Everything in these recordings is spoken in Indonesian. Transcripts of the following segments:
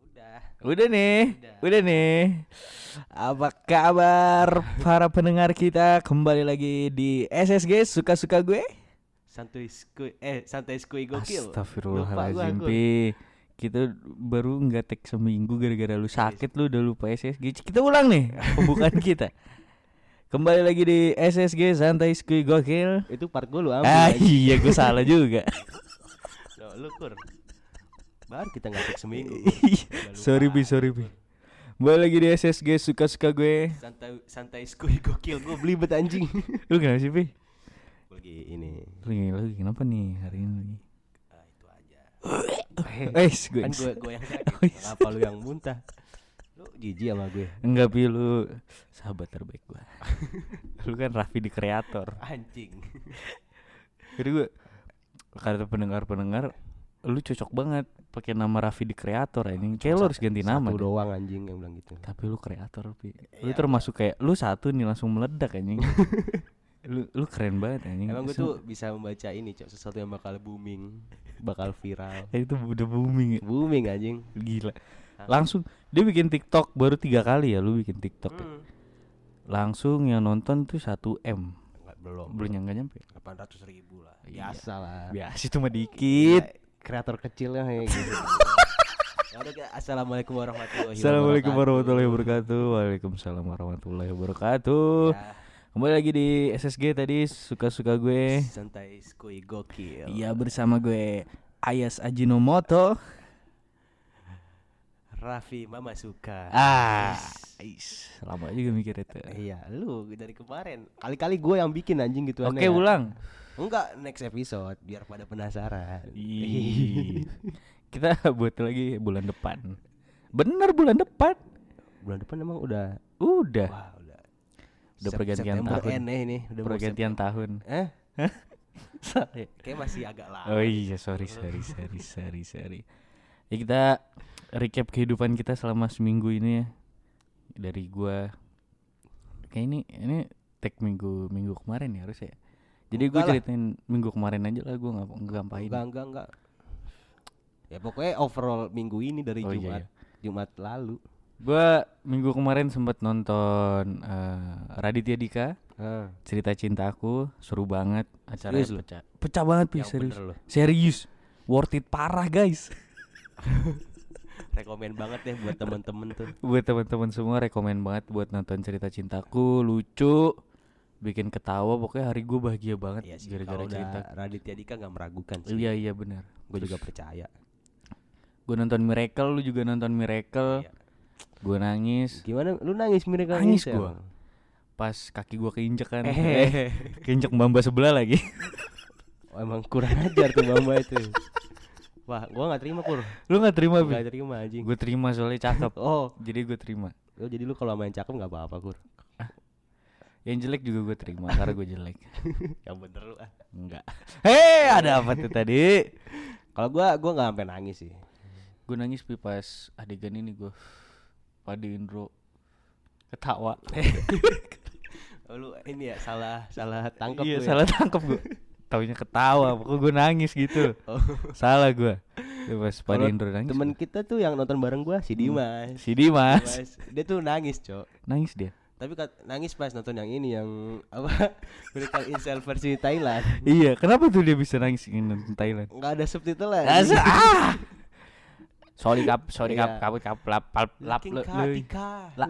Udah. Udah nih, udah nih. Apa kabar para pendengar kita? Kembali lagi di SSG suka-suka gue. Santuy skuy eh santai skuy gokil. Kita baru nggak tag seminggu gara-gara lu sakit lu udah lupa SSG. Kita ulang nih pembukaan kita. Kembali lagi di SSG Santai Skuy Gokil. Itu part gue lu ambil. Ah aja. iya gue salah juga. Loh, lu kur. Baru kita nggak seminggu. sorry Pi, sorry Pi. Kembali lagi di SSG suka-suka gue. Santai santai skuy gokil. Gue belibet anjing. Lu kenapa sih? Gua lagi ini. Lu, lu kenapa nih hari ini? Ah, itu aja. Eh, gue kan gue yang sakit. iya. Kenapa lu yang muntah? Jijik sama gue. Enggak pi lu sahabat terbaik gua. lu kan Raffi di kreator. Anjing. Jadi gua kata pendengar-pendengar lu cocok banget pakai nama Raffi di kreator ini. Kayak lu harus ganti nama. Satu deh. doang anjing yang bilang gitu. Tapi lu kreator pi. Lu Iya, termasuk kayak lu satu nih langsung meledak anjing. lu lu keren banget anjing. Emang gue tuh bisa membaca ini, Cok, sesuatu yang bakal booming, bakal viral. Itu udah booming ya. Booming anjing. Gila. Langsung dia bikin TikTok baru tiga kali ya lu bikin TikTok. ya. Hmm. Langsung yang nonton tuh 1 M. Enggak, belum. Belum nyangka nyampe. 800 ribu lah. Iya. Biasa lah. Biasa itu mah dikit. Iya, kreator kecilnya kayak gitu. Ya udah, Kak. Assalamualaikum warahmatullahi Assalamualaikum wabarakatuh. warahmatullahi wabarakatuh. Waalaikumsalam warahmatullahi wabarakatuh. Ya, Kembali lagi di SSG tadi suka-suka gue. santai skuy gokil. Iya bersama gue Ayas Ajinomoto. Raffi Mama suka. Ah, is, lama juga mikir itu. Iya, lu dari kemarin. Kali-kali gue yang bikin anjing gitu Oke, ulang. Enggak, next episode biar pada penasaran. Kita buat lagi bulan depan. Bener bulan depan. Bulan depan emang udah Udah. wah udah Udah Sep- pergantian September tahun. end ya ini, udah Pergantian tahun. Eh, ya? kayak masih agak lama. Oh iya, sorry, sorry, sorry, sorry, sorry. Ya kita recap kehidupan kita selama seminggu ini ya. Dari gua kayak ini ini tag minggu minggu kemarin ya harus ya. Jadi gue lah. ceritain minggu kemarin aja lah gue nggak ngapain. Enggak, enggak, enggak. Ya pokoknya overall minggu ini dari Oh, iya, Jumat iya. Jumat lalu. Gua minggu kemarin sempat nonton eh, Raditya Dika Ah, cerita cinta aku seru banget lu? pecah pecah banget yang serius serius worth it parah guys Rekomen banget deh buat temen-temen tuh. buat teman-teman semua rekomen banget buat nonton cerita cintaku lucu bikin ketawa pokoknya hari gue bahagia banget Iya sih. gara-gara cerita Raditya Dika nggak meragukan sih. iya iya benar Gue juga percaya. gue nonton Miracle lu juga nonton Miracle Iya. gue nangis Gimana? Lu nangis mereka Nangis gua. pas kaki gue keinjek kan Eh. keinjek mbak sebelah lagi Oh, emang kurang ajar tuh Bamba itu. Wah, gua nggak terima kur. lu nggak terima Pi? Nggak terima anjing. gue terima soalnya cakep Oh, jadi gue terima oh, jadi lu kalau main cakep nggak apa-apa kur. yang jelek juga gue terima karena gue jelek Yang bener lu ah. enggak hei ada apa tuh tadi Kalau gua gua nggak sampai nangis sih. gue nangis Pi, pas adegan ini gue Padi Indro ketawa Oh, lu ini ya salah salah tangkap iya ya. salah tangkap gue taunya ketawa pokoknya gue nangis gitu Oh. salah gue pas Kalau Indro nangis Temen gua. kita tuh yang nonton bareng gua si Dimas. si Dimas Dimas. Dia tuh nangis, Cok. nangis dia Tapi kat- nangis pas nonton yang ini yang apa? Miracle in Cell versi Thailand. iya kenapa tuh dia bisa nangis nonton Thailand Enggak ada subtitle lah. Ah sorry kap sorry kap Iya. kabut kap lap lap lap Lating le- ka le- tika, La-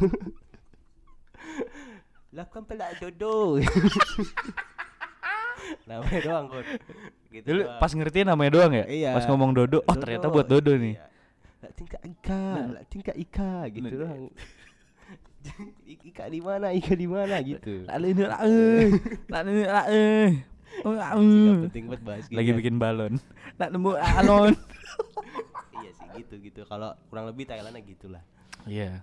Lakukan pelak dodo. Namanya doang, Kur. Gitu. Lu doang. pas ngertiin namanya doang ya Iya. pas ngomong Dodo oh ternyata buat Dodo nih Iya. Lating ka ika, lating ka ika gitu Nah. doang. Ika di mana? Ika di mana gitu. Lalu ini lah eh lalu ini lah eh Oh, eh. penting banget bahas lagi ginian. bikin balon nak nemu alon Iya sih gitu gitu. Kalau kurang lebih Thailandnya gitulah. iya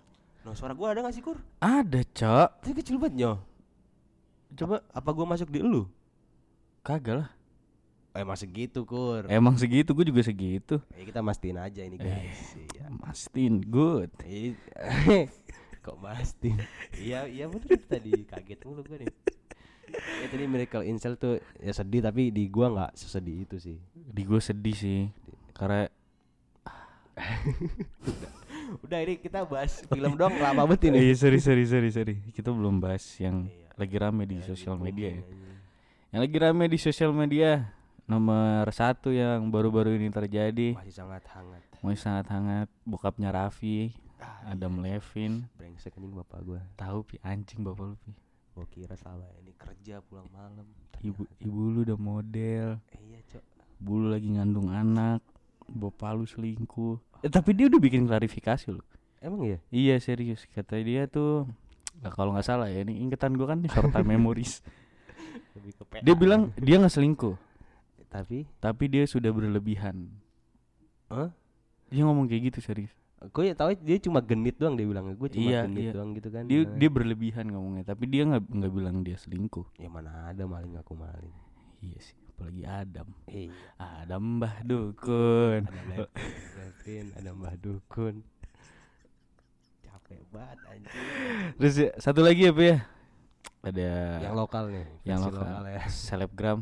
Nah, suara gua ada gak sih, Kur? ada cok Tapi kecil banget, Nyo. coba Apa gua masuk di lu? kagak lah Eh, masih gitu, Kur. emang segitu gue juga segitu Ya kita mastiin aja ini guys. Iya. Mastin good Ih, Kok mastiin? Iya, iya bener tadi kaget mulu gue nih. ya tadi miracle incel tuh ya sedih tapi di gua nggak sesedih itu sih Di gue sedih sih karena udah ini kita bahas film dong lama banget ini. Iya sorry sorry sorry sorry. Kita belum bahas yang Iya. lagi rame di Ya, sosial di media ya. aja. Yang lagi rame di sosial media Nomor satu yang baru-baru ini terjadi. Masih sangat hangat. Masih sangat hangat. Bokapnya Raffi ah, Adam Levin. Brengsek anjing bapak gua. Tahu pi anjing bapak lu pi. Gua kira selama ini kerja pulang malam. Ibu Ternyata- ibu lu udah model. Eh, iya cok. Ibu lu lagi ngandung anak Bapak lu selingkuh. Eh, Tapi dia udah bikin klarifikasi loh. Emang iya? Iya serius. Kata dia tuh nah, Kalau nggak salah ya Ini ingetan gua kan short time memories. Dia bilang dia nggak selingkuh. Tapi? Tapi dia sudah berlebihan. Hah? Dia ngomong kayak gitu serius. Gue ya tahu dia cuma genit doang dia bilang. Gue cuma Iya, genit iya. doang gitu kan Dia Nah, dia berlebihan ngomongnya Tapi dia nggak nggak bilang dia selingkuh. Ya mana ada maling aku maling. Iya sih Apalagi Adam. Iya. Adam Mbah Dukun. Ada Levin, Levin ada Mbah Dukun. Capek banget anjing. Terus ya, satu lagi apa ya? Ada yang lokal nih yang versi lokal, ya. Selebgram.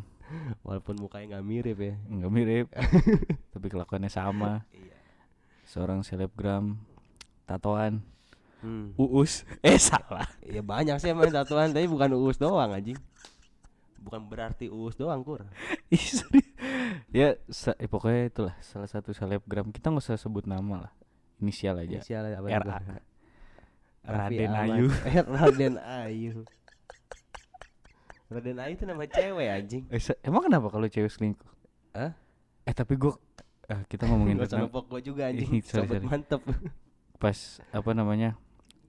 Walaupun mukanya nggak mirip ya. Nggak mirip. Tapi kelakuannya sama. Iya. Seorang selebgram Tatoan. Hmm. Uus. Eh salah. Ya banyak sih emang tatuan tapi bukan uus doang anjing bukan berarti uus doang kur sorry. ya eh, pokoknya itulah salah satu selebgram kita nggak usah sebut nama lah inisial aja inisial apa RA. Raden. Ayu. Eh, Raden Ayu Raden Ayu itu nama cewek anjing Eh, emang kenapa kalau cewek selingkuh Hah? eh tapi gua eh, kita ngomongin tentang gua juga anjing Sobat sorry. mantep pas apa namanya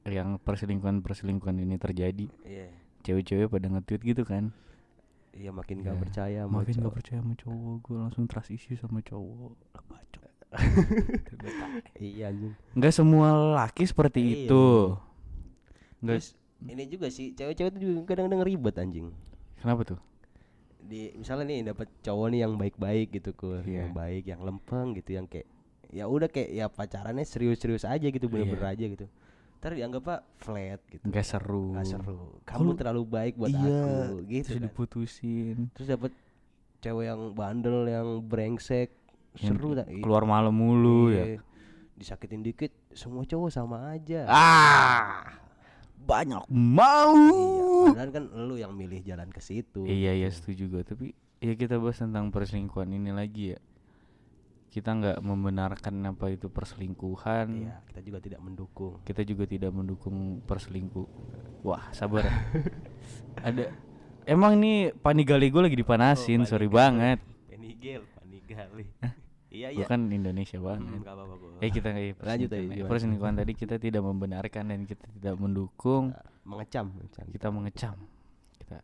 yang perselingkuhan perselingkuhan ini terjadi Iya cewek-cewek pada nge-tweet gitu kan Iya makin gak Ya, percaya sama makin cowok. gak percaya sama cowok gue langsung trust issue sama cowok Lah, bacot. Iya anjing nggak semua laki seperti Iya. itu nggak Terus ini juga sih cewek-cewek itu juga kadang-kadang ribet anjing kenapa tuh di misalnya nih dapat cowok nih yang baik-baik gitu kur Iya. yang baik yang lempeng gitu yang kayak ya udah kayak ya pacarannya serius-serius aja gitu bener-bener Iya. aja gitu ntar dianggap pak flat gitu. Nggak seru. Nggak seru. Kamu Kalau- terlalu baik buat iya aku gitu terus kan. diputusin. Terus dapat cewek yang bandel yang brengsek. Yang seru tak? Keluar malam mulu ya. Iya. disakitin dikit semua cowok sama aja. Ah! Banyak mau. Iya padahal kan lu yang milih jalan ke situ. Iya iya setuju gue tapi ya kita bahas tentang perselingkuhan ini lagi ya kita nggak membenarkan apa itu perselingkuhan iya kita juga tidak mendukung kita juga tidak mendukung perselingkuh wah sabar ada emang nih panigali gue lagi dipanasin Oh, sorry banget Penigel panigali iya iya kan Indonesia Hmm, banget nggak apa-apa. Eh kita kayak Lanjut gimana? Perselingkuhan tadi kita tidak membenarkan dan kita tidak mendukung. mengecam, mengecam. Kita mengecam. Kita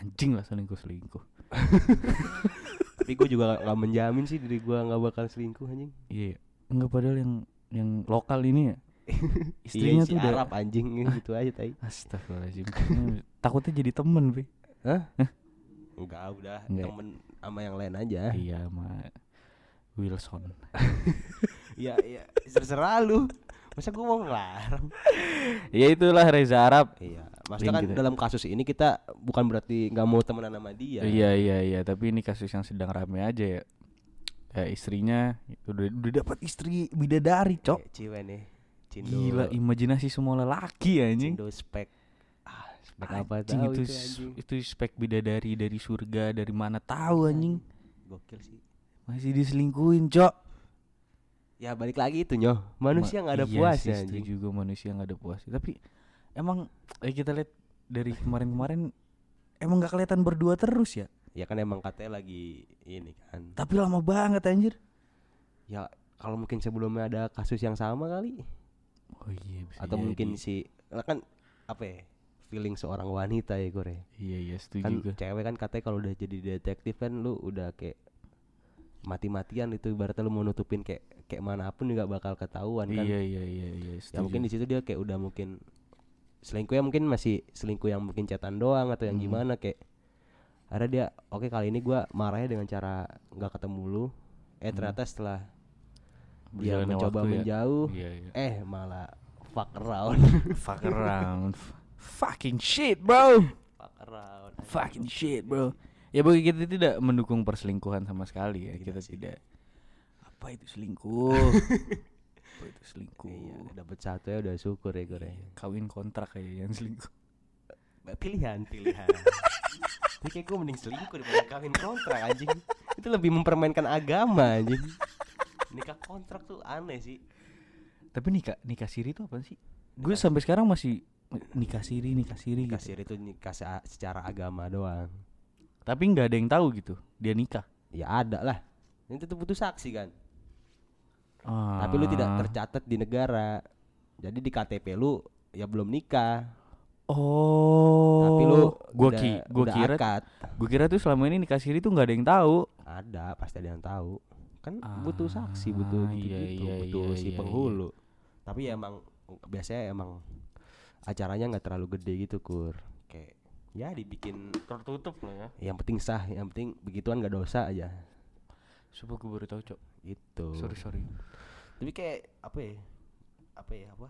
anjing lah selingkuh selingkuh. tapi gue juga nggak menjamin sih diri gue nggak bakal selingkuh anjing. Iya. Enggak padahal yang yang lokal ini ya. iya Istrinya si tuh udah Arab anjing. Gitu aja tai. Astagfirullahaladzim. Takutnya jadi temen Pi enggak udah. Enggak. temen sama yang lain aja. Iya sama Wilson. Iya iya. Terserah lu. Masa gue mau ngelarang? Ya itulah Reza Arab. Iya maksudnya kan gitu. dalam kasus ini kita bukan berarti nggak mau temenan sama dia. Iya iya iya. Tapi ini kasus yang sedang rame aja ya. Ya istrinya Udah, udah dapat istri bidadari cok. Kayak Ciwe nih Cindo. Gila imajinasi semua lelaki anjing. Cindo spek. Ah spek apa Anjing, tahu itu, itu, anjing. spek bidadari dari surga dari mana tahu anjing. gokil sih. Masih diselingkuhin cok. Ya balik lagi itu nyoh. Manusia Ma- nggak ada iya puasnya sih, anjing setuju gue manusia nggak ada puasnya tapi emang eh kita lihat dari kemarin-kemarin emang nggak kelihatan berdua terus ya? Ya kan emang katanya lagi ini kan. Tapi lama banget anjir. Ya kalau mungkin sebelumnya ada kasus yang sama kali. Oh iya bisa atau jadi. mungkin si kan apa ya feeling seorang wanita ya gue iya iya setuju kan juga cewek kan katanya kalau udah jadi detektif kan lu udah kayak mati-matian itu ibaratnya lu mau nutupin kayak kayak mana pun juga bakal ketahuan kan. Iya iya iya iya ya setuju. mungkin di situ dia kayak udah mungkin selingkuh ya mungkin masih selingkuh yang mungkin cetan doang atau yang Hmm. gimana kayak ada dia oke kali ini gua marahnya dengan cara nggak ketemu lu eh Hmm. ternyata setelah dia mencoba waktu ya. menjauh iya iya eh malah fuck around fuck around fucking shit bro fuck around Fucking shit, bro. Ya bagi kita tidak mendukung perselingkuhan sama sekali ya. Kita sih. tidak. Apa itu selingkuh? apa itu selingkuh? Iya, dapat satu ya udah syukur ya gue. Kawin kontrak kayak yang selingkuh. Pilihan, pilihan. Tapi kayak gue mending selingkuh daripada kawin kontrak anjing. Itu lebih mempermainkan agama anjing. Nikah kontrak tuh aneh sih. Tapi nikah nikah siri itu apa sih? Gue sampai sekarang masih nikah siri nikah siri gitu. Kasir itu nikah se- secara agama doang. Tapi nggak ada yang tahu gitu. Dia nikah. Ya ada lah. Ini tuh butuh saksi kan. Ah. Tapi lu tidak tercatat di negara. Jadi di KTP lu ya belum nikah. Oh. Tapi lu gua udah- ki gua udah kira akad. gua kira tuh selama ini nikah siri tuh nggak ada yang tahu. Ada, pasti ada yang tahu. Kan butuh saksi, butuh Ah, gitu, iya, gitu, iya, butuh iya, si iya, penghulu. Tapi ya emang biasanya emang acaranya nggak terlalu gede gitu, Kur. Kayak ya dibikin Tertutup lah ya. yang penting sah, yang penting begituan nggak dosa aja. Coba gue baru tahu, Cok. Gitu. Sorry, sorry. Tapi kayak apa ya? Apa ya apa?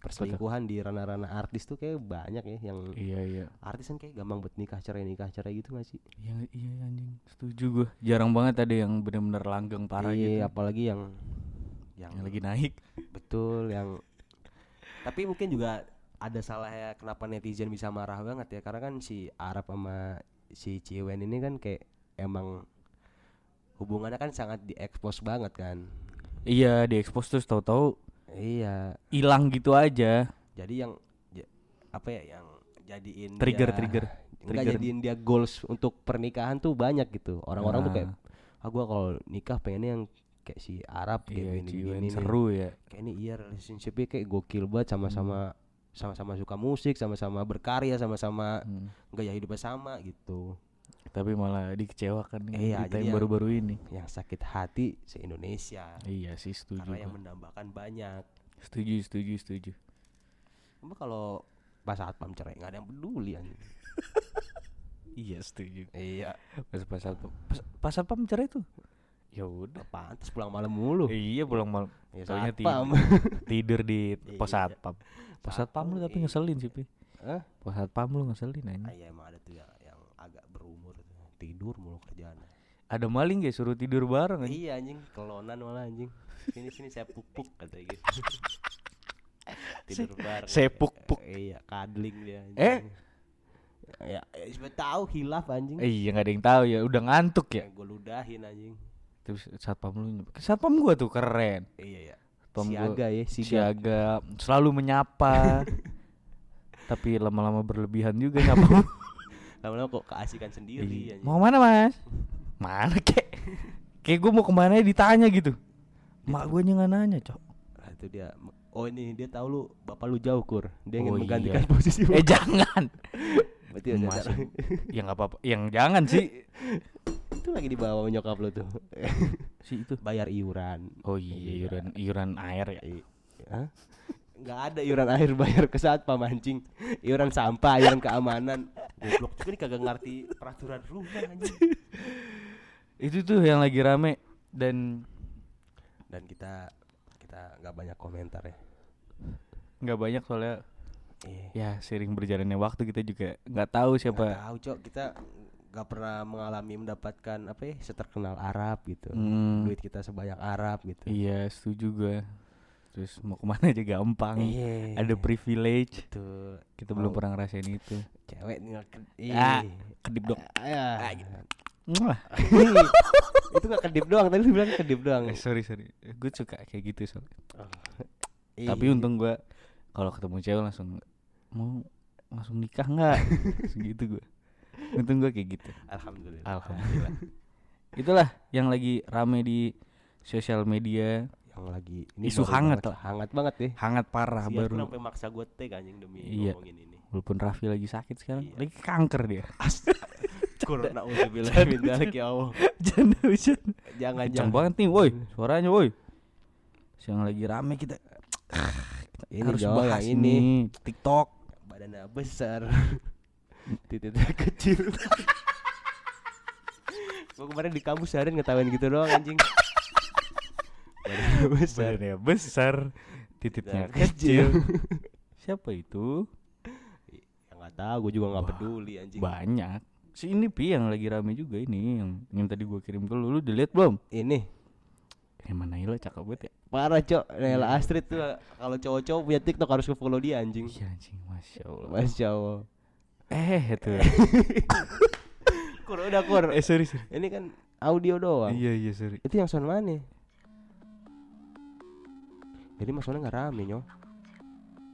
Perselingkuhan di ranah-ranah artis tuh kayak banyak ya yang Iya, iya. artis kan kayak gampang buat nikah cerai nikah cerai gitu gak sih? Iya, iya anjing. Setuju gua. Jarang banget ada yang benar-benar langgeng parah iya, gitu. apalagi yang yang, Yang lagi naik. betul yang tapi mungkin juga ada salah ya kenapa netizen bisa marah banget ya karena kan si Arab sama si Ciwen ini kan kayak emang hubungannya kan sangat diekspos banget kan Iya, diekspos terus tahu-tahu iya hilang gitu aja. jadi yang apa ya yang jadiin Trigger, dia, trigger, enggak trigger. jadiin dia goals untuk pernikahan tuh banyak gitu orang-orang tuh kayak Ah. ah gua kalau nikah pengennya yang kayak si Arab kayak Iya, gini gini nih." seru ya. kayak ini iya relationshipnya kayak gokil banget sama-sama sama-sama suka musik sama-sama berkarya sama-sama Hmm. gaya hidupnya sama gitu Tapi malah dikecewakan dengan Iya, berita yang baru-baru ini. yang sakit hati se Indonesia Iya sih setuju. karena yang gua. mendambakan banyak Setuju, setuju, setuju. Cuma kalau pas saat pam cerai nggak ada yang peduli anjing. Iya setuju. iya Pas pas saat pas, pas satpam cerai tuh. Ya udah. pantas pulang malam mulu Iya pulang malam. ya Soalnya satpam. Tidur di pos Iya. satpam. Pos satpam lu tapi Iya. ngeselin sih, Pi. Hah? Pos satpam lu ngeselin Ah, aja. iya emang ada tuh yang, yang agak berumur tuh. Tidur mulu kerjaan Ada maling gak suruh tidur bareng iya anjing kelonan malah anjing sini sini saya pupuk katanya gitu tidur bareng saya puk-puk. iya kadling dia anjing. Eh? ya, ya siapa tahu hilaf anjing Eh, iya gak ada yang tahu ya, udah ngantuk ya. gue ludahin anjing Terus satpam lu satpam gua tuh keren. iya ya Satpam gua siaga ya siaga siaga, selalu menyapa. tapi lama-lama berlebihan juga nyapa. lama-lama kok keasikan sendiri Iya. anjing Mau mana mas? Mana kek? Kayak gue mau ke mana ditanya gitu. Mak gue nggak nanya cok. Nah, itu dia oh ini dia tahu lu bapak lu jauh kur dia ingin Oh, menggantikan iya. posisi Eh jangan. berarti Masih. ya nggak apa-apa. Yang jangan sih. itu lagi dibawa nyokap lu tuh Si itu. bayar iuran Oh iya iuran iuran air ya. Hah? Nggak ada iuran air bayar ke saat pamancing iuran sampah iuran keamanan. Goblok juga nih kagak ngerti peraturan rumah anjing. Itu tuh yang lagi rame dan dan kita kita nggak banyak komentar ya. Nggak banyak soalnya eh ya sering berjalannya waktu kita juga nggak tahu nggak siapa. tahu cok. Kita nggak pernah mengalami mendapatkan apa ya seterkenal Arab gitu. Hmm, duit kita sebanyak Arab gitu. Iya setuju gue. Terus mau ke mana aja gampang. Iya. Ada privilege. Betul. Kita belum Mau pernah ngerasain itu. cewek nih Ah, Ih. kedip dong. Ah, Mwah. itu nggak kedip doang tadi lu bilang kedip doang Eh, sorry sorry, gue suka kayak gitu soalnya. Iya. Tapi untung gue kalau ketemu cewek langsung mau langsung nikah nggak? Segitu gue. Untung gue kayak gitu. alhamdulillah Alhamdulillah. Itulah yang lagi rame di sosial media, yang lagi Isu baru hangat banget, lah. hangat banget ya hangat parah Si Aku baru. sampai maksa gue tag anjing demi Iya. ngomongin ini Walaupun Raffi lagi sakit sekarang, Iya. lagi kanker dia. Corona uzubillah min dzalik ya Allah Jangan hujan. jangan jangan banget nih, woi. Suaranya, woi. Yang lagi rame kita, ini harus Jo, bahas yang ini ini TikTok. badannya besar titiknya kecil gue kemarin di kampus seharian ngetawain gitu doang anjing badannya besar Badannya besar, titiknya Dan kecil. Siapa itu? ya nggak tahu, gue juga nggak peduli anjing. Banyak. Si ini pi yang lagi rame juga ini yang yang tadi gua kirim ke lu. Lu dilihat belum? Ini Eh mana Naila cakep banget ya. parah cok, Naila Astrid tuh kalau cowok-cowok punya TikTok harus ke follow dia anjing. Iya anjing, masya Allah. Masya Allah. Eh itu. Kur udah kur. eh sorry sorry. Ini kan audio doang. Iya iya sorry. Itu yang sound mana? Jadi mas soalnya nggak rame nyo.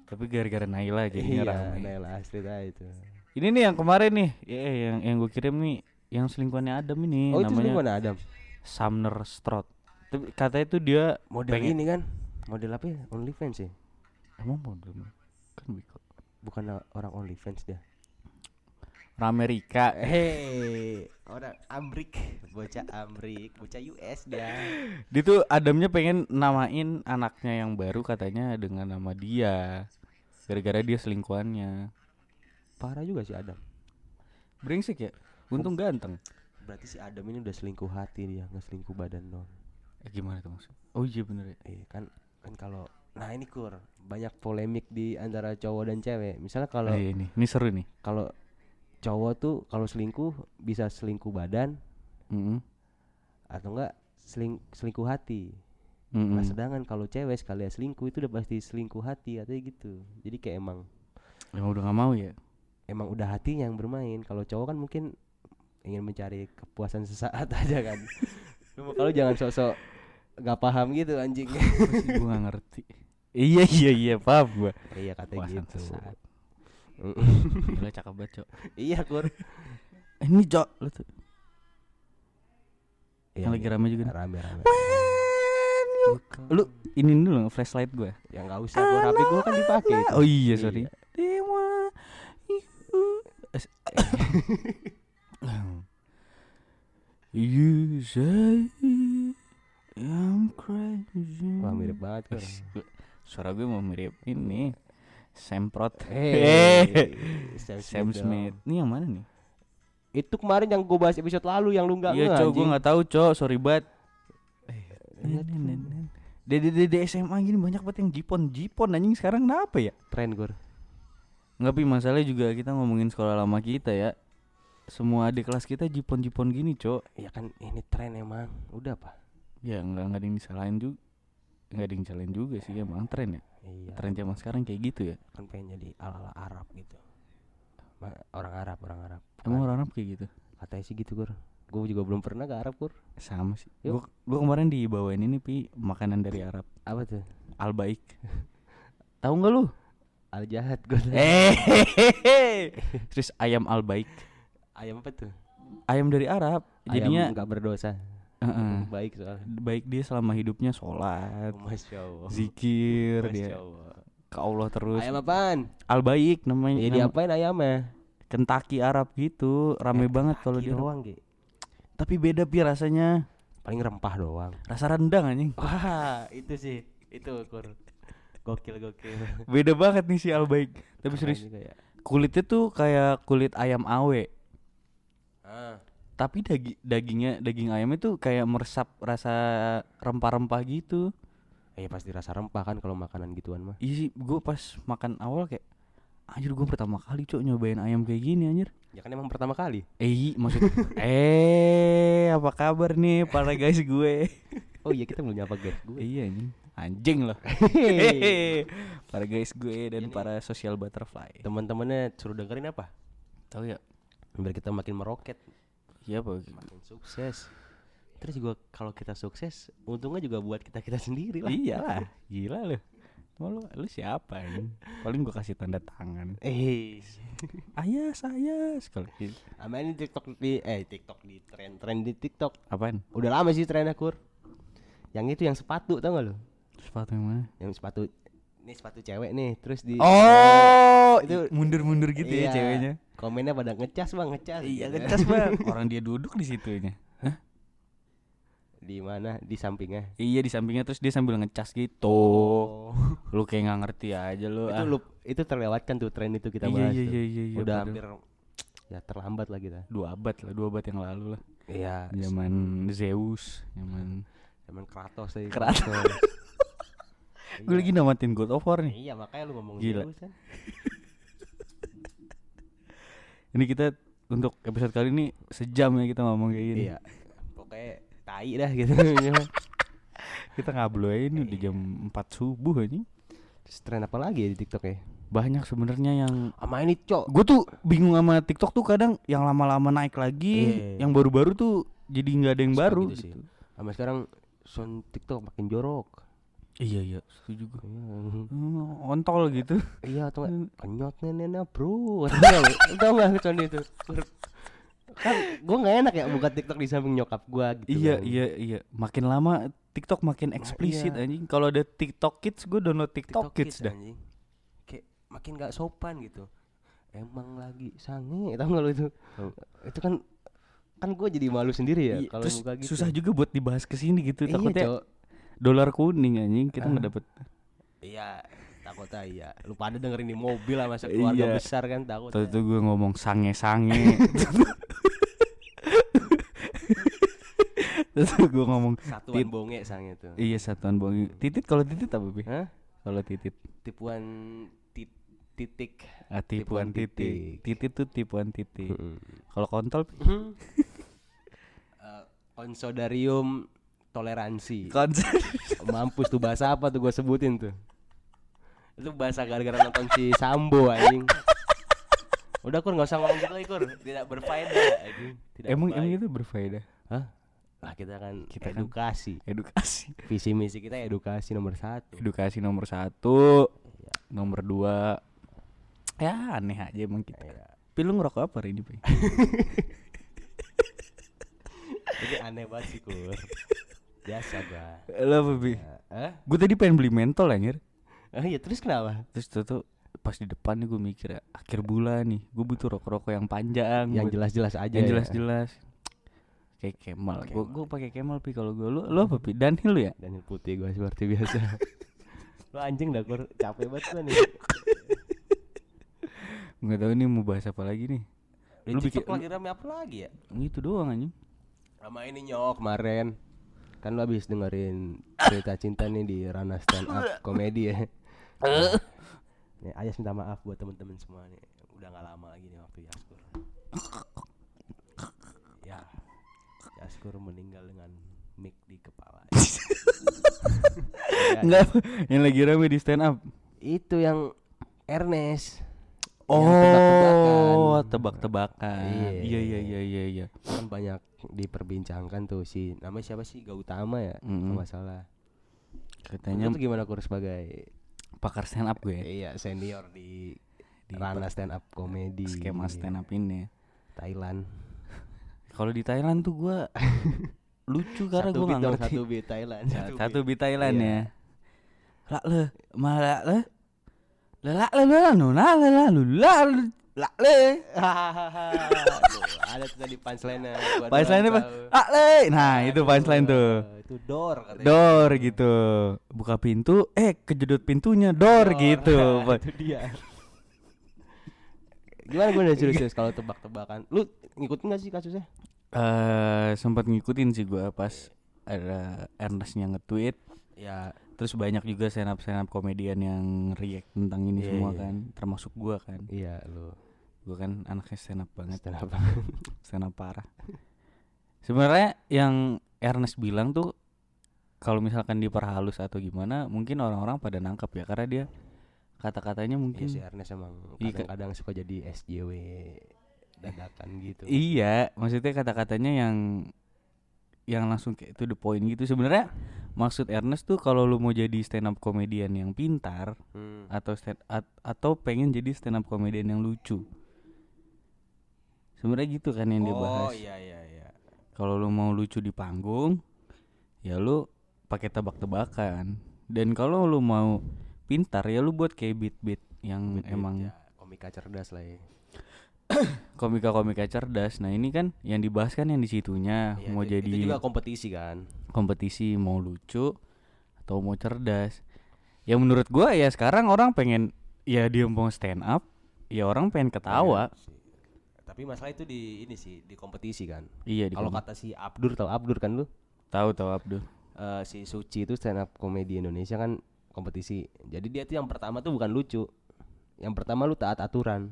Tapi gara-gara Naila jadinya Iya, rame. Naila Astrid aja itu. Ini nih yang kemarin nih, ya yang yang gue kirim nih, yang selingkuhannya Adam ini Oh itu namanya mana Adam? Sumner Strot. Tapi katanya itu dia Model pengen- ini kan? Model apa ya? OnlyFans ya? emang model kan Wiko. Bukan orang OnlyFans dia. Amerika. Hei, orang Amrik, bocah Amrik, bocah US dia. Dia tuh Adamnya pengen namain anaknya yang baru katanya dengan nama dia. Gara-gara dia selingkuhannya. Parah juga sih Adam. Brengsek ya. Untung ganteng. Berarti si Adam ini udah selingkuh hati dia, nggak selingkuh badan dong. Eh, gimana tuh maksud? Oh iya bener ya. Iya kan kan kalau nah ini kur banyak polemik di antara cowok dan cewek. Misalnya kalau Oh, iya, ini, ini seru nih. kalau cowok tuh kalau selingkuh bisa selingkuh badan Mm-mm. atau enggak seling selingkuh hati. Mm-mm. Nah, sedangkan kalau cewek sekalian selingkuh itu udah pasti selingkuh hati katanya gitu. Jadi kayak emang Emang udah gak mau ya? emang udah hatinya yang bermain. Kalau cowok kan mungkin ingin mencari kepuasan sesaat aja kan. Kalau jangan sok-sok nggak paham gitu anjing. Gue gak ngerti. Iya iya iya paham gue. iya katanya gitu. sesaat. Gila cakep banget cok. iya kur. Ini cok lu tuh. Iya, Yang lagi iya. rame juga nih. Rame rame. Lu ini dulu flashlight gue. Ya nggak usah gua HP gua kan dipakai. itu. Oh iya sorry. Dewa. Es- You say I'm crazy. Wah mirip banget kur. Suara gue mau mirip ini Semprot. Hey, Sam, Sam dong. Smith. Ini yang mana nih? Itu kemarin yang gua bahas episode lalu yang lu nggak Iya, cok, gue nggak tahu, cok. Sorry banget. Iya, Dede dede SMA gini banyak banget yang jipon jipon anjing sekarang kenapa ya? Tren kur. Nggak pi masalahnya juga kita ngomongin sekolah lama kita ya. Semua adik kelas kita jipon jipon gini, cok. Ya kan ini tren emang. Udah pak. Ya nggak nggak ada yang disalahin juga. Nggak ada yang disalahin juga sih emang tren ya. Iya. Tren zaman sekarang kayak gitu ya. Kan pengen jadi ala ala Arab gitu. Orang Arab orang Arab. Emang orang Arab kayak gitu? Katanya sih gitu kur. Gue juga belum pernah ke Arab kur. Sama sih. Gua kemarin dibawain ini pi makanan dari Arab. Apa tuh? Al baik. Tahu nggak lu? Al jahat gue. Eh, terus ayam al baik. Ayam apa tuh? Ayam dari Arab. Jadinya Ayam nggak berdosa. Heeh. Baik soalnya. baik dia selama hidupnya sholat, Oh, Masya Allah. zikir Masya dia Allah. ke Allah terus. Ayam apaan? Al baik namanya. Ya nama- diapain ayamnya? Kentucky Arab gitu, rame Eh, banget kalau di Arab. doang Gi. Tapi beda pi rasanya. Paling rempah doang. Rasa rendang anjing. Wah, itu sih. Itu kur. Gokil gokil. Beda banget nih si Al baik. Tapi serius, ya. kulitnya tuh kayak kulit ayam awe. Ah, Tapi daging dagingnya daging ayamnya tuh kayak meresap rasa rempah-rempah gitu. eh pasti rasa rempah kan kalau makanan gituan mah. Iya sih, gue pas makan awal kayak anjir gue pertama kali cok nyobain ayam kayak gini anjir. Ya kan emang pertama kali. Eh, maksud eh apa kabar nih para guys gue? Oh iya kita belum nyapa guys gue. iya anjing. Anjing loh. Para guys gue dan Ini- para social butterfly. Teman-temannya suruh dengerin apa? Tahu ya? Biar kita makin meroket, Iya apa? makin sukses. Terus juga kalau kita sukses, untungnya juga buat kita kita sendiri lah. Iya lah, gila lu. Mau lu, lu siapa ini? Paling gue kasih tanda tangan. Eh, Ayas, ayas. Kalau gitu. sama ini TikTok di eh TikTok di tren-tren di TikTok. Apaan? Udah lama sih trennya kur. Yang itu yang sepatu tau gak lu? Sepatu yang mana? Yang sepatu ini sepatu cewek nih, terus di Oh, itu- mundur-mundur gitu ya Iya. ceweknya. Komennya pada ngecas bang ngecas. Iya, gitu. ngecas bang. Orang dia duduk di situnya. Hah? Di mana? Di sampingnya. Iya di sampingnya terus dia sambil ngecas gitu. Oh. Lu kayak nggak ngerti aja lu. itu ah. lu itu terlewatkan tuh tren itu kita Iya, bahas. iya, iya, iya, iya, Udah padahal. hampir ya terlambat lah kita. dua abad lah, dua abad yang lalu lah. Iya. Zaman Zeus, zaman Zaman Kratos tadi. Kratos. Iya. gue lagi namatin God of War nih. Iya makanya lu ngomong Gila. Zeus kan. Ini kita untuk episode kali ini sejam ya kita ngomong kayak gini. Iya. Pokoknya tai dah gitu. Kita ngablu aja ini udah jam 4 subuh ini. Tren apa lagi ya di TikTok ya? Banyak sebenarnya yang Sama ini, Cok. gue tuh bingung sama TikTok tuh kadang yang lama-lama naik lagi, Iya. yang baru-baru tuh jadi nggak ada yang Suka baru gitu sih. gitu. Sama sekarang sound TikTok makin jorok. Iya iya, setuju gue. Iya. Hmm, ontol gitu. Iya atau nggak kenyot neneknya bro nggak lu? Tau nggak kecuali itu Kan gue gak enak ya buka tiktok di samping nyokap gue gitu iya kan. iya iya, makin lama TikTok makin eksplisit iya. anjing. Kalau ada TikTok Kids gue download TikTok, TikTok Kids, Kids, dah. anjing. Kayak makin gak sopan gitu Emang lagi sange tau gak lu itu Itu kan kan gue jadi malu sendiri ya Iya, kalau terus buka gitu susah juga buat dibahas ke sini gitu. iya Takutnya Cok. Dolar kuning anjing kita nggak Ah. dapet. iya takutnya iya lu pada dengerin di mobil lah masa keluarga Iya. besar kan takut Tuh tuh gue ngomong sange-sange. Terus gue ngomong satuan Tit. bonge sange tuh iya satuan bongi. Titit kalau titit apa bi? Hah? Kalau titit. tipuan tit titik Ah, tipuan Tipuan titik. Titit tuh tipuan titik. Mm. Kalau kontol? Eh, konsodarium toleransi konser. mampus tuh bahasa apa tuh gue sebutin tuh itu bahasa gara-gara nonton si Sambo anjing udah kur nggak usah ngomong gitu lagi kur tidak berfaedah anjing tidak emang emang baik. itu berfaedah. Hah? lah kita kan Kita kan- edukasi Edukasi. visi misi kita edukasi nomor satu Edukasi nomor satu, Iya. nomor dua. Ya aneh aja emang kita. Iya. Tapi lu ngerokok apa hari ini Pi? Ini aneh banget sih kur biasa gua Lo apa Pi? Ya, eh Gue tadi pengen beli mentol anjir. oh iya terus kenapa Terus tuh, tuh pas di depan nih gue mikir ya, akhir bulan nih, gue butuh rokok-rokok yang panjang, yang jelas-jelas aja yang ya. jelas-jelas. Kayak Kemal. Gue gue pakai Kemal pi kalau gue. Lu lu apa pi? Danhil lu ya? Daniel putih gua seperti biasa lu anjing dah kur capek banget gua nih Nggak tahu nih mau bahas apa lagi nih. Lu bikin lagi rame apa lagi ya? Itu doang anjing. Sama ini nyok kemarin Kan lu habis dengerin cerita cinta nih di Rana Stand Up Komedi ya. Nih, Ayas minta maaf buat temen-temen semua nih. Udah gak lama lagi nih waktu Yaskur. Ya Yaskur meninggal dengan mic di kepala. Enggak, yang lagi rame di stand up. Itu yang Ernest Oh, tebak-tebakan. Iya. Iya iya iya iya iya. kan banyak diperbincangkan tuh si namanya siapa sih Gautama ya Mm-mm. kalau nggak salah Katanya itu gimana kur sebagai pakar stand up gue. iya senior di, Di ranah stand up komedi Skema stand up ini. Thailand Kalau di Thailand tuh gue lucu karena satu gue beat nggak ngerti. satu beat Thailand Sa- Satu di Thailand Iya. ya. Lak le, malah le. Lelak le le nu na le la lu la lak le. Tuh, ada tuh tadi punchline-nya gua Punchline doang apa? tahu. Lak le. Nah, itu Aduh, punchline tuh. itu door katanya. Door gitu. Buka pintu, eh kejedot pintunya door, Door. gitu. itu dia gimana gue udah serius kalau tebak-tebakan lu ngikutin gak sih kasusnya Eh sempat ngikutin sih gua pas ada Ernestnya nge-tweet ya terus banyak juga stand up stand up komedian yang react tentang ini Iya, semua iya. kan termasuk gua kan. Iya lu. Gua kan anaknya stand up banget. Stand up stand up parah. Sebenarnya yang Ernest bilang tuh kalau misalkan diperhalus atau gimana mungkin orang-orang pada nangkep ya karena dia kata-katanya Iya mungkin si Ernest emang Iya, kadang-kadang suka jadi SJW dadakan gitu. Iya, maksudnya kata-katanya yang yang langsung kayak to the point gitu. Sebenarnya maksud Ernest tuh kalau lu mau jadi stand up comedian yang pintar Hmm. atau stand at- atau pengen jadi stand up comedian yang lucu. Sebenarnya gitu kan yang dia Oh bahas. iya iya iya. Kalau lu mau lucu di panggung, ya lu pakai tebak-tebakan. Dan kalau lu mau pintar ya lu buat kayak beat-beat yang Beat-beat, emang ya, komika cerdas lah ya. komika-komika cerdas. Nah, ini kan yang dibahas kan yang di situnya Iya, mau itu- jadi itu juga kompetisi kan. kompetisi mau lucu atau mau cerdas. Ya menurut gua ya sekarang orang pengen ya dia mau stand up, ya orang pengen ketawa. Sih. Tapi masalah itu di ini sih di kompetisi kan. Iya di Kalau kata si Abdur tau Abdur kan lu? tahu tahu Abdul. Eh, si Suci itu stand up komedi Indonesia kan kompetisi. Jadi dia tuh yang pertama tuh bukan lucu. Yang pertama lu taat aturan.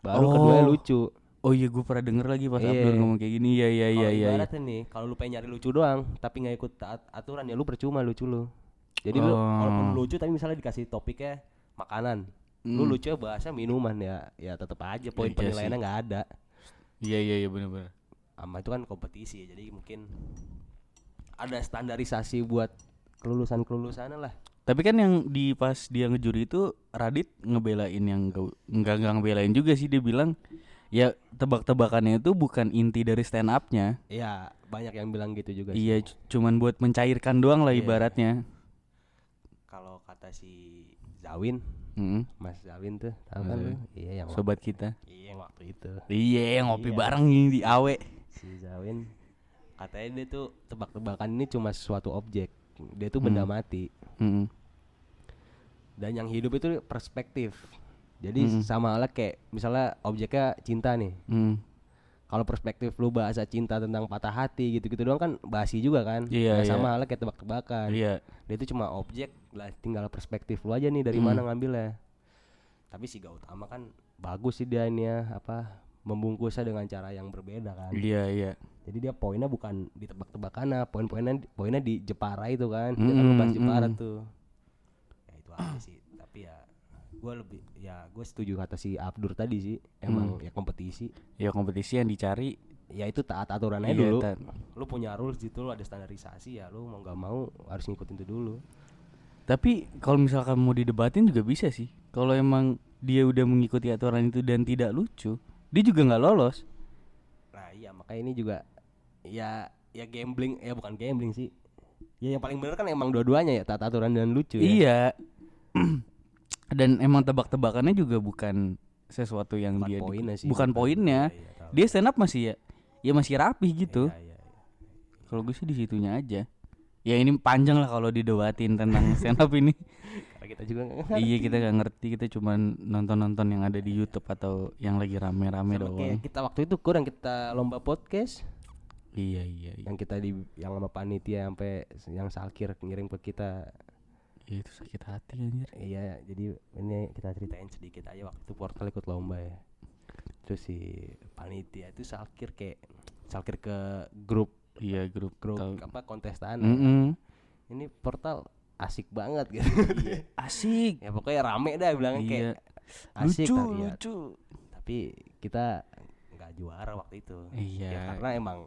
Baru Oh. keduanya lucu Oh iya gue pernah denger lagi pas Iya. Abdul ngomong kayak gini. Iya iya iya iya. iya. ibaratnya nih kalau lu pengen nyari lucu doang tapi nggak ikut taat aturan ya lu percuma lucu lu jadi lu Oh. walaupun lucu tapi misalnya dikasih topiknya makanan lu Hmm. lucu bahasa minuman ya ya tetap aja poin Iya sih. penilaiannya nggak ada Iya iya iya benar-benar. sama itu kan kompetisi ya jadi mungkin ada standarisasi buat kelulusan kelulusan lah Tapi kan yang di pas dia ngejuri itu Radit ngebelain yang gak, enggak enggak ngebelain juga sih dia bilang ya tebak-tebakannya itu bukan inti dari stand up-nya. ya banyak yang bilang gitu juga sih. Iya, cuman buat mencairkan doang lah Iya. ibaratnya. kalau kata si Zawin Mm, Mas Zawin tuh tahu kan lu Zawin. iya yang sobat kita. waktu, iya yang waktu itu Iya, yang ngopi Iya. bareng di Awe. si Zawin katanya dia tuh tebak-tebakan ini cuma suatu objek dia tuh benda Hmm. mati Mm, dan yang hidup itu perspektif jadi Mm-mm. sama halnya kayak misalnya objeknya cinta nih mm. kalau perspektif lu bahasa cinta tentang patah hati gitu-gitu doang kan basi juga kan Iya, Nah, iya. sama halnya kayak tebak-tebakan Iya. dia itu cuma objek lah tinggal perspektif lu aja nih dari Hmm. mana ngambilnya tapi si Gautama kan bagus sih dia ini ya apa membungkusnya dengan cara yang berbeda kan Iya, iya. jadi dia poinnya bukan di tebak-tebakan poin-poinnya poinnya di Jepara itu kan dia kan ngebahas Mm, Jepara mm. tuh ya aja sih tapi ya gue lebih ya gue setuju kata si Abdur tadi sih emang Hmm. ya kompetisi Ya kompetisi yang dicari ya itu taat aturan aja Iya, dulu Tat. lu punya rules gitu lu ada standarisasi ya lu mau nggak mau harus ngikutin itu dulu Tapi kalau misalkan mau didebatin juga bisa sih. Kalau emang dia udah mengikuti aturan itu dan tidak lucu, dia juga nggak lolos. nah iya makanya ini juga ya ya gambling ya bukan gambling sih ya yang paling bener kan emang dua-duanya ya taat aturan dan lucu ya Iya. dan emang tebak-tebakannya juga bukan sesuatu yang bukan dia di- poinnya sih bukan poinnya. Iya, tahu. Dia stand up masih ya ya masih rapi gitu. Iya, iya, iya. Kalau gue sih di situnya aja. Ya ini panjang lah kalau didebatin tentang stand up ini. karena kita juga nggak iya kita nggak ngerti kita cuman nonton-nonton yang ada di YouTube atau yang lagi rame-rame Sama doang. kayak kita waktu itu kurang kita lomba podcast Iya iya iya. yang kita di yang sama panitia sampai yang salkir ngirim ke kita Iya, itu sakit hati anjir. iya jadi ini kita ceritain sedikit aja waktu itu portal ikut lomba ya terus si panitia itu salkir kayak salkir ke grup Iya grup grup tahu. apa kontestan Mm-mm. ini portal asik banget gitu Asik. ya pokoknya rame dah bilangnya Iya. kayak asik lucu tapi ya, lucu. tapi kita nggak juara waktu itu Iya. ya karena emang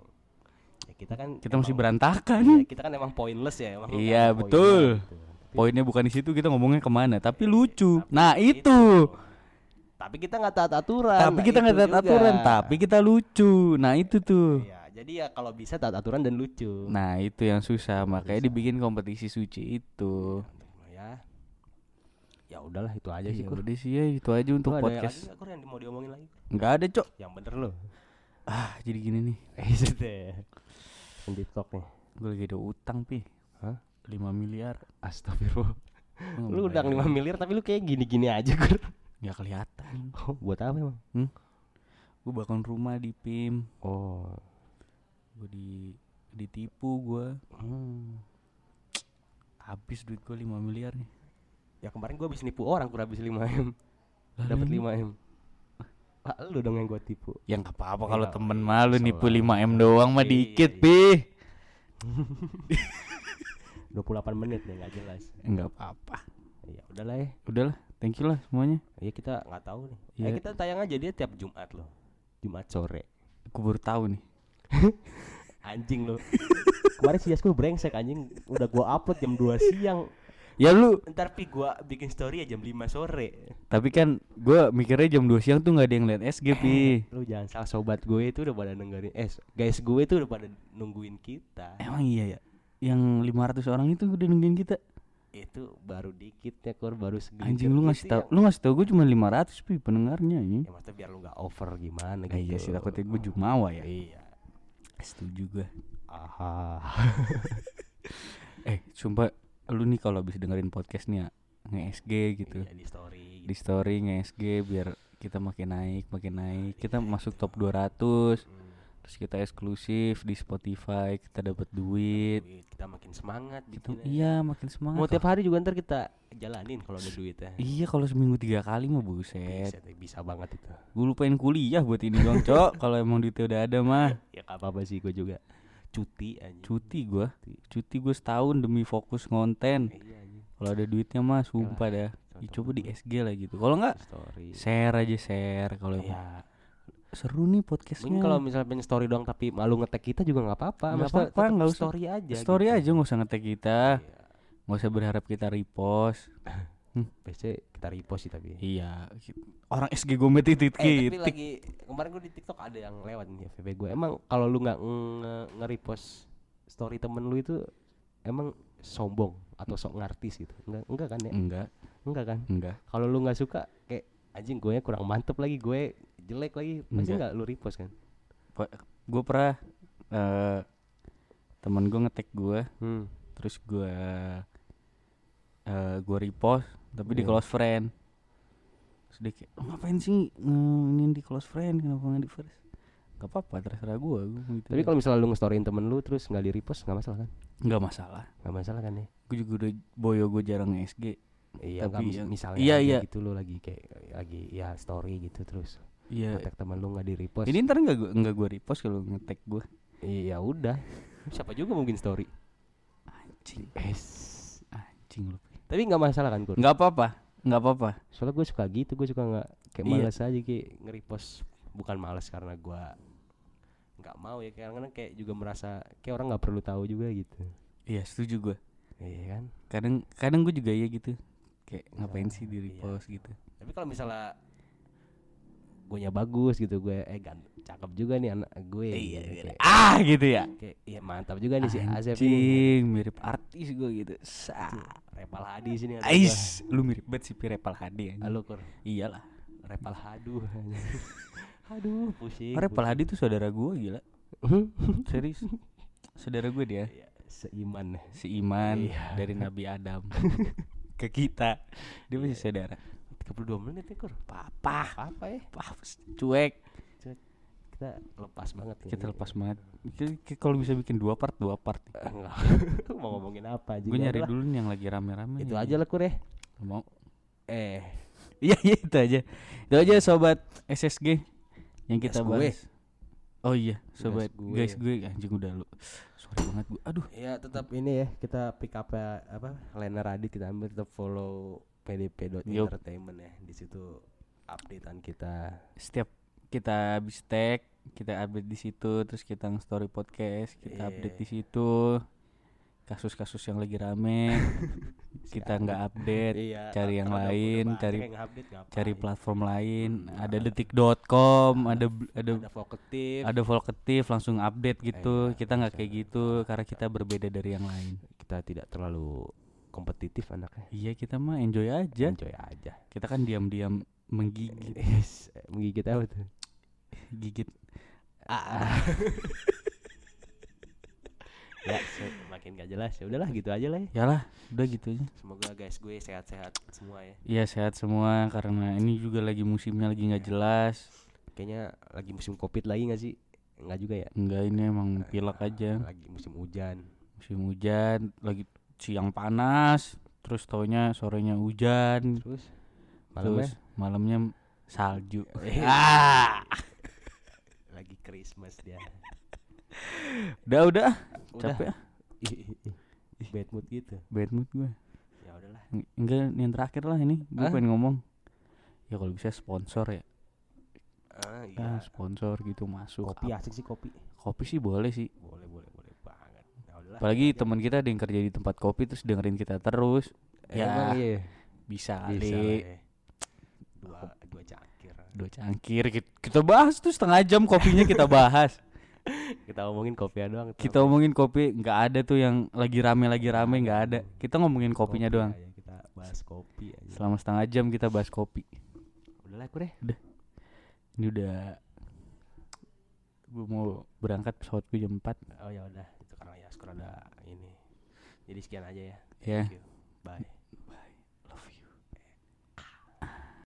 ya kita kan Kita masih berantakan. Iya, kita kan emang pointless ya emang Iya, betul. gitu. Poinnya bukan di situ kita ngomongnya ke mana, tapi lucu. tapi Nah itu. Tapi kita nggak taat aturan. Tapi nah kita nggak itu taat aturan, juga. tapi kita lucu. Nah itu tuh. Iya, jadi ya kalau bisa taat aturan dan lucu. Nah itu yang susah, makanya dibikin kompetisi suci itu. ya. Ya udahlah itu aja sih. Ya Kur. udah sih ya itu aja untuk Lu ada lagi podcast. nggak, Kur, yang mau diomongin lagi? Nggak ada cok. Yang bener lo. Ah jadi gini nih, Eh, sudah. Yang di nih. gue lagi ada utang pi. Hah? 5 miliar. Astagfirullah. Gua Lu udah 5 bayar. miliar tapi lu kayak gini-gini aja, Kur. Nggak kelihatan. Oh, buat apa emang? Gue bangun rumah di PIM. Oh. Gue di ditipu gue. Hmm. Habis duit gue 5 miliar nih. Ya kemarin gua habis nipu orang kur habis 5 M. Dapat lu 5 M. Ah, lu dong yang gua tipu. Ya nggak apa-apa Ya, kalau temen malu nipu 5 m doang mah Iya, dikit iya. pi. 28 menit nih nggak jelas. Enggak apa-apa. Ya udahlah ya. Udahlah, thank you lah semuanya. Ya kita nggak tahu nih. Iya. Eh, kita tayang aja dia tiap Jumat loh. Jumat sore. Aku baru tahu nih. Anjing lo. Kemarin si Yasku brengsek anjing udah gua upload jam 2 siang. Ya lu, Ntar pi gua bikin story ya jam 5 sore. tapi kan gue mikirnya jam 2 siang tuh nggak ada yang lihat SG pi. Lu jangan salah sobat gue itu udah pada dengerin eh guys gue itu udah pada nungguin kita. Emang iya ya. Yang 500 orang itu udah nungguin kita. Itu baru dikit ya kor baru segini. Anjing lu ngasih tahu, lu ngasih tahu gue cuma 500 pi pendengarnya ini. Ya maksudnya biar lu nggak over gimana Ah, gitu. iya sih takutnya gue jumawa ya. Iya. Setuju gue. Aha. Eh, sumpah lu nih kalau habis dengerin podcast nih ya nge-SG gitu. Iya, di story. Di story nge-SG biar kita makin naik, makin naik. Kita masuk top 200. Hmm. Terus kita eksklusif di Spotify kita dapat duit Duit, kita makin semangat Gitu. iya makin semangat Mau tiap hari juga ntar kita jalanin kalau ada duit ya. iya kalau seminggu tiga kali mah buset Bisa, bisa banget itu. gue lupain kuliah buat ini doang cok kalau emang duitnya udah ada mah Ya gak apa-apa sih gue juga cuti aja. cuti gua cuti gue setahun demi fokus ngonten Iya anjing. kalau ada duitnya mah sumpah dah Ih, coba di SG lah gitu kalau nggak story. share aja share kalau emang Iya. Seru nih podcastnya Mungkin kalau misalnya pengen story doang tapi malu ngetek kita juga nggak apa-apa. Nggak apa-apa, nggak usah. story aja. story gitu. aja nggak usah ngetek kita Iya. nggak usah berharap kita repost Biasanya kita repost sih tapi. iya orang SG Gomet itu Eh tapi titik lagi kemarin gue di TikTok ada yang lewat nih FB gue. Emang kalau lu nggak nge- nge-repost story temen lu itu emang sombong atau sok ngartis gitu? Enggak enggak kan ya? enggak Enggak kan? enggak Kalau lu nggak suka kayak anjing gue kurang mantep lagi gue jelek lagi pasti nggak lu repost kan? gue pernah eh temen gue ngetek gue Hmm. terus gue eh gue repost tapi di Iya. close friend dia kayak "Oh, ngapain sih nge- ini di close friend kenapa nggak di first gak apa-apa terserah gue gitu Tapi kalau misalnya lu nge-storyin temen lu terus nggak di repost nggak masalah kan? nggak masalah Nggak masalah kan ya? gue juga udah boyo gue jarang SG Iya, Tapi mis- yang- misalnya iya, iya. gitu lu lagi kayak lagi ya story gitu terus iya ngetek temen lu nggak di repost. ini ntar nggak gue nggak gue repost kalau ngetek gue Iya udah. Siapa juga mungkin story. anjing Es. anjing lu Tapi nggak masalah kan Kur? nggak apa-apa nggak apa-apa Soalnya gue suka gitu, gue suka nggak kayak Iya. malas aja kayak nge-repost. Bukan malas karena gue nggak mau ya karena kayak juga merasa kayak orang nggak perlu tahu juga gitu. iya setuju gue Iya kan? kadang kadang gue juga iya gitu kayak ngapain Iya, sih di iya. repost gitu Tapi kalau misalnya gue bagus gitu gue eh gan cakep juga nih anak gue Iya, gitu, iya. kayak, ah gitu ya kayak iya mantap juga nih si Asep ini mirip artis gue gitu sa Repal Hadi sini Ais, lu mirip banget si Pirepal Hadi anjing. Halo Kur Iyalah. Repal Hadu Aduh pusing Repal Hadi tuh saudara gue gila. Serius. saudara gue dia. Iya, Seiman Si Iman Iya. dari Nabi Adam ke kita. Dia masih saudara. 32 menit ya Kur Papa. Apa ya Papa cuek. Kita lepas banget nih. Kita lepas banget. Kalau bisa bikin dua part, dua part. Eh, Enggak Mau ngomongin apa aja Gue nyari dulu nih yang lagi rame-rame. Itu nih. aja lah Kur ya Mau. Eh Iya, iya itu aja. Itu aja sobat SSG yang kita gue. bahas. Oh iya, sobat gue. guys gue anjing udah lu. Sorry banget gue. Aduh. Ya tetap ini ya kita pick up ya, apa Lena Radit kita ambil tetap follow. pdp.entertainment ya. Di situ updatean kita. Setiap kita habis tag kita update di situ terus kita story podcast kita Iya. update di situ. Kasus-kasus yang lagi rame kita nggak update. Iya, cari yang lain, cari- update cari platform lain. Hmm, ada ada- detik.com ada bl- ada ada vokatif. ada Volkatif langsung update gitu. Iya, kita nggak kayak gitu karena kita berbeda dari yang lain. Kita tidak terlalu kompetitif anaknya. Iya kita mah enjoy aja. Enjoy aja. Kita kan diam-diam menggigit. Menggigit apa tuh? Gigit. Ya se- makin gak jelas. Ya udahlah gitu aja lah ya. Ya lah udah gitu aja. Semoga guys gue sehat-sehat semua ya. Iya sehat semua karena ini juga lagi musimnya lagi nggak jelas. kayaknya lagi musim covid lagi gak sih? Enggak juga ya? Enggak ini emang pilek aja. lagi musim hujan. Musim hujan, lagi siang panas, terus taunya sorenya hujan, terus malamnya terus malamnya salju. Eh. ah, lagi Christmas dia udah udah, udah capek ah. Ih. bad mood gitu bad mood gue. ya udahlah Enggak yang terakhir lah ini, gue pengen ngomong. Ya kalau bisa sponsor ya, ah, Ah, iya. sponsor gitu masuk. kopi asik sih kopi kopi sih boleh sih. boleh boleh ya Apalagi aja. teman kita ada yang kerja di tempat kopi terus dengerin kita terus. Eh, ya, emang iya. Bisa, bisa lah ya. dua dua cangkir. Dua cangkir Kit- kita bahas tuh setengah jam kopinya kita bahas. Kita ngomongin kopi doang. Kita ngomongin kopi nggak ada tuh yang lagi rame lagi rame nggak ada. Kita ngomongin kopinya Kopi doang. aja, kita bahas kopi aja. Selama setengah jam kita bahas kopi. Udahlah aku deh. Ini udah gue mau berangkat pesawat gue jam 4 oh ya udah itu karena ya sekarang ada ini. Jadi sekian aja ya. Ya. Thank you. bye